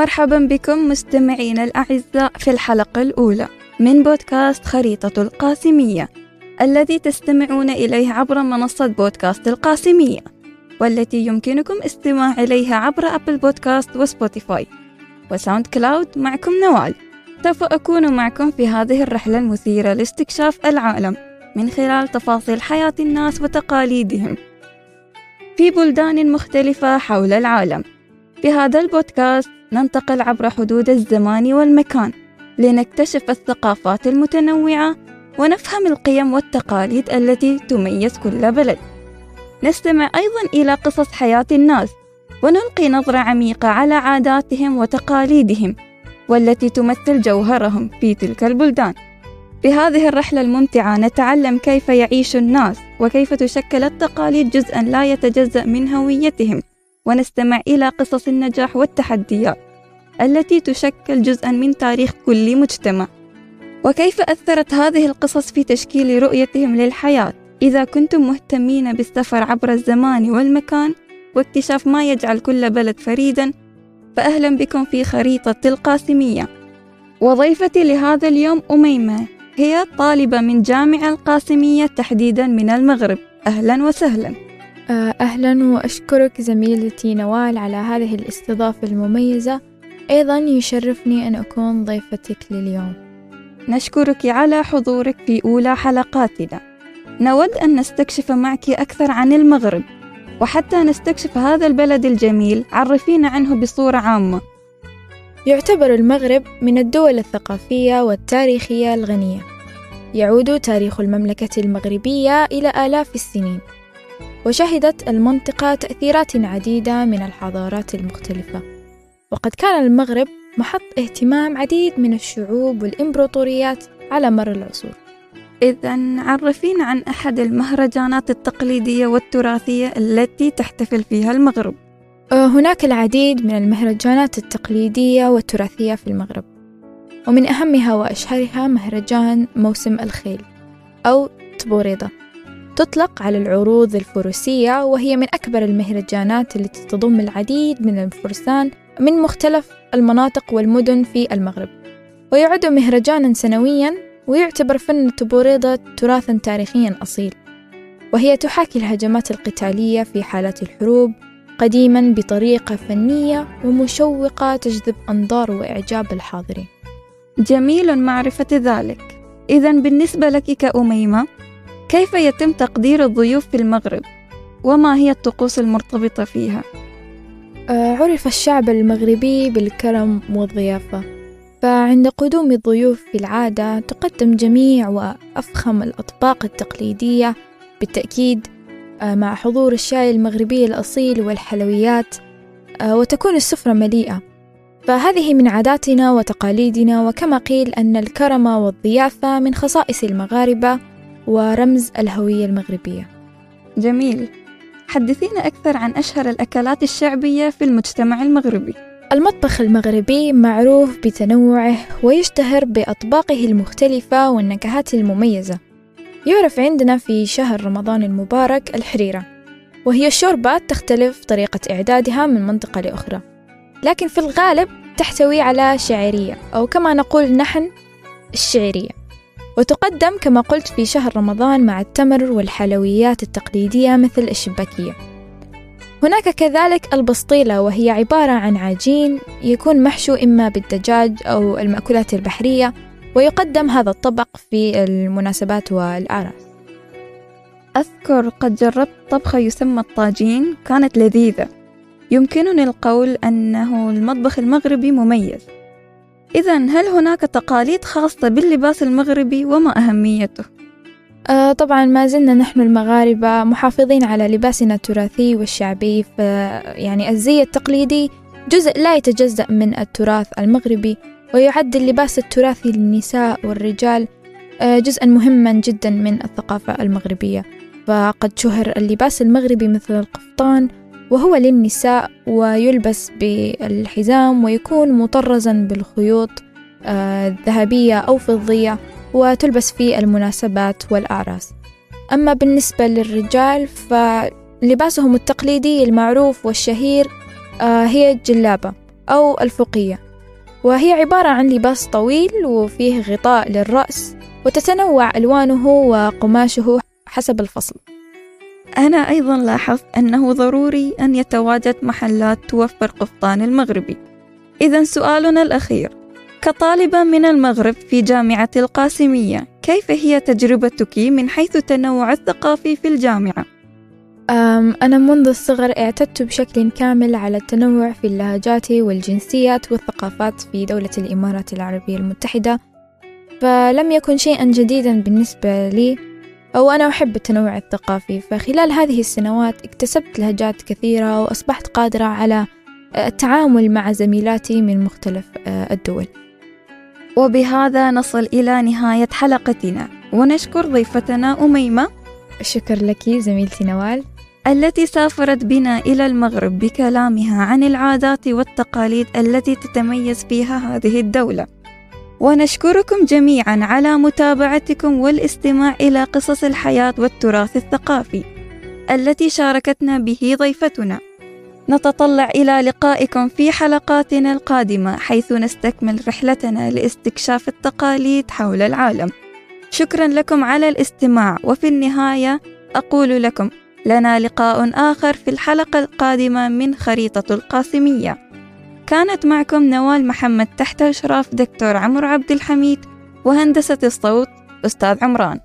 مرحبا بكم مستمعينا الأعزاء في الحلقة الأولى من بودكاست خريطة القاسمية الذي تستمعون إليه عبر منصة بودكاست القاسمية والتي يمكنكم استماع إليها عبر Apple Podcast و Spotify و SoundCloud معكم نوال. سوف أكون معكم في هذه الرحلة المثيرة لاستكشاف العالم من خلال تفاصيل حياة الناس وتقاليدهم في بلدان مختلفة حول العالم. في هذا البودكاست ننتقل عبر حدود الزمان والمكان لنكتشف الثقافات المتنوعة ونفهم القيم والتقاليد التي تميز كل بلد. نستمع أيضا إلى قصص حياة الناس ونلقي نظرة عميقة على عاداتهم وتقاليدهم والتي تمثل جوهرهم في تلك البلدان. في هذه الرحلة الممتعة نتعلم كيف يعيش الناس وكيف تشكل التقاليد جزءا لا يتجزأ من هويتهم. ونستمع إلى قصص النجاح والتحديات التي تشكل جزءا من تاريخ كل مجتمع. وكيف أثرت هذه القصص في تشكيل رؤيتهم للحياة؟ إذا كنتم مهتمين بالسفر عبر الزمان والمكان واكتشاف ما يجعل كل بلد فريدا فأهلا بكم في خريطة القاسمية. وضيفتي لهذا اليوم أميمة هي طالبة من جامعة القاسمية تحديدا من المغرب. أهلا وسهلا. أهلا وأشكرك زميلتي نوال على هذه الاستضافة المميزة. أيضا يشرفني أن أكون ضيفتك لليوم. نشكرك على حضورك في أولى حلقاتنا. نود أن نستكشف معك أكثر عن المغرب وحتى نستكشف هذا البلد الجميل عرفينا عنه بصورة عامة. يعتبر المغرب من الدول الثقافية والتاريخية الغنية. يعود تاريخ المملكة المغربية إلى آلاف السنين. وشهدت المنطقة تأثيرات عديدة من الحضارات المختلفة. وقد كان المغرب محط اهتمام عديد من الشعوب والإمبراطوريات على مر العصور. إذا عرفينا عن أحد المهرجانات التقليدية والتراثية التي تحتفل فيها المغرب. آه، هناك العديد من المهرجانات التقليدية والتراثية في المغرب. ومن أهمها وأشهرها مهرجان موسم الخيل أو طبوريضة تطلق على العروض الفروسية وهي من أكبر المهرجانات التي تضم العديد من الفرسان من مختلف المناطق والمدن في المغرب. ويعد مهرجانا سنويا ويعتبر فن التبوريضة تراثا تاريخيا أصيل. وهي تحاكي الهجمات القتالية في حالات الحروب قديما بطريقة فنية ومشوقة تجذب أنظار وإعجاب الحاضرين. جميل معرفة ذلك. إذا بالنسبة لك كأميمة. كيف يتم تقدير الضيوف في المغرب؟ وما هي الطقوس المرتبطة فيها؟ آه، عرف الشعب المغربي بالكرم والضيافة. فعند قدوم الضيوف في العادة تقدم جميع وأفخم الأطباق التقليدية بالتأكيد آه، مع حضور الشاي المغربي الأصيل والحلويات آه، وتكون السفرة مليئة. فهذه من عاداتنا وتقاليدنا وكما قيل أن الكرم والضيافة من خصائص المغاربة ورمز الهوية المغربية. جميل. حدثينا أكثر عن أشهر الأكلات الشعبية في المجتمع المغربي. المطبخ المغربي معروف بتنوعه ويشتهر بأطباقه المختلفة والنكهات المميزة. يعرف عندنا في شهر رمضان المبارك الحريرة وهي الشوربات تختلف طريقة إعدادها من منطقة لأخرى. لكن في الغالب تحتوي على شعيرية أو كما نقول نحن الشعيرية وتقدم كما قلت في شهر رمضان مع التمر والحلويات التقليدية مثل الشباكية. هناك كذلك البسطيلة وهي عبارة عن عجين يكون محشو إما بالدجاج أو المأكولات البحرية ويقدم هذا الطبق في المناسبات والأعراس أذكر قد جربت طبخة يسمى الطاجين كانت لذيذة. يمكنني القول أنه المطبخ المغربي مميز. إذا هل هناك تقاليد خاصة باللباس المغربي وما أهميته؟ آه طبعا ما زلنا نحن المغاربة محافظين على لباسنا التراثي والشعبي يعني الزي التقليدي جزء لا يتجزأ من التراث المغربي ويعد اللباس التراثي للنساء والرجال آه جزءا مهما جدا من الثقافة المغربية فقد شهر اللباس المغربي مثل القفطان وهو للنساء ويلبس بالحزام ويكون مطرزا بالخيوط آه، ذهبية أو فضية وتلبس في المناسبات والأعراس. أما بالنسبة للرجال فلباسهم التقليدي المعروف والشهير آه، هي الجلابة أو الفوقية. وهي عبارة عن لباس طويل وفيه غطاء للرأس وتتنوع ألوانه وقماشه حسب الفصل. أنا أيضا لاحظت أنه ضروري أن يتواجد محلات توفر قفطان المغربي. إذا سؤالنا الأخير. كطالبة من المغرب في جامعة القاسمية كيف هي تجربتك من حيث التنوع الثقافي في الجامعة؟ أنا منذ الصغر اعتدت بشكل كامل على التنوع في اللهجات والجنسيات والثقافات في دولة الإمارات العربية المتحدة فلم يكن شيئا جديدا بالنسبة لي. أو أنا أحب التنوع الثقافي فخلال هذه السنوات اكتسبت لهجات كثيرة وأصبحت قادرة على التعامل مع زميلاتي من مختلف آه، الدول. وبهذا نصل إلى نهاية حلقتنا. ونشكر ضيفتنا أميمة. شكر لك زميلتي نوال. التي سافرت بنا إلى المغرب بكلامها عن العادات والتقاليد التي تتميز فيها هذه الدولة. ونشكركم جميعا على متابعتكم والاستماع إلى قصص الحياة والتراث الثقافي التي شاركتنا به ضيفتنا. نتطلع إلى لقائكم في حلقاتنا القادمة حيث نستكمل رحلتنا لاستكشاف التقاليد حول العالم. شكرا لكم على الاستماع وفي النهاية أقول لكم لنا لقاء آخر في الحلقة القادمة من خريطة القاسمية. كانت معكم نوال محمد تحت إشراف دكتور عمرو عبد الحميد وهندسة الصوت أستاذ عمران.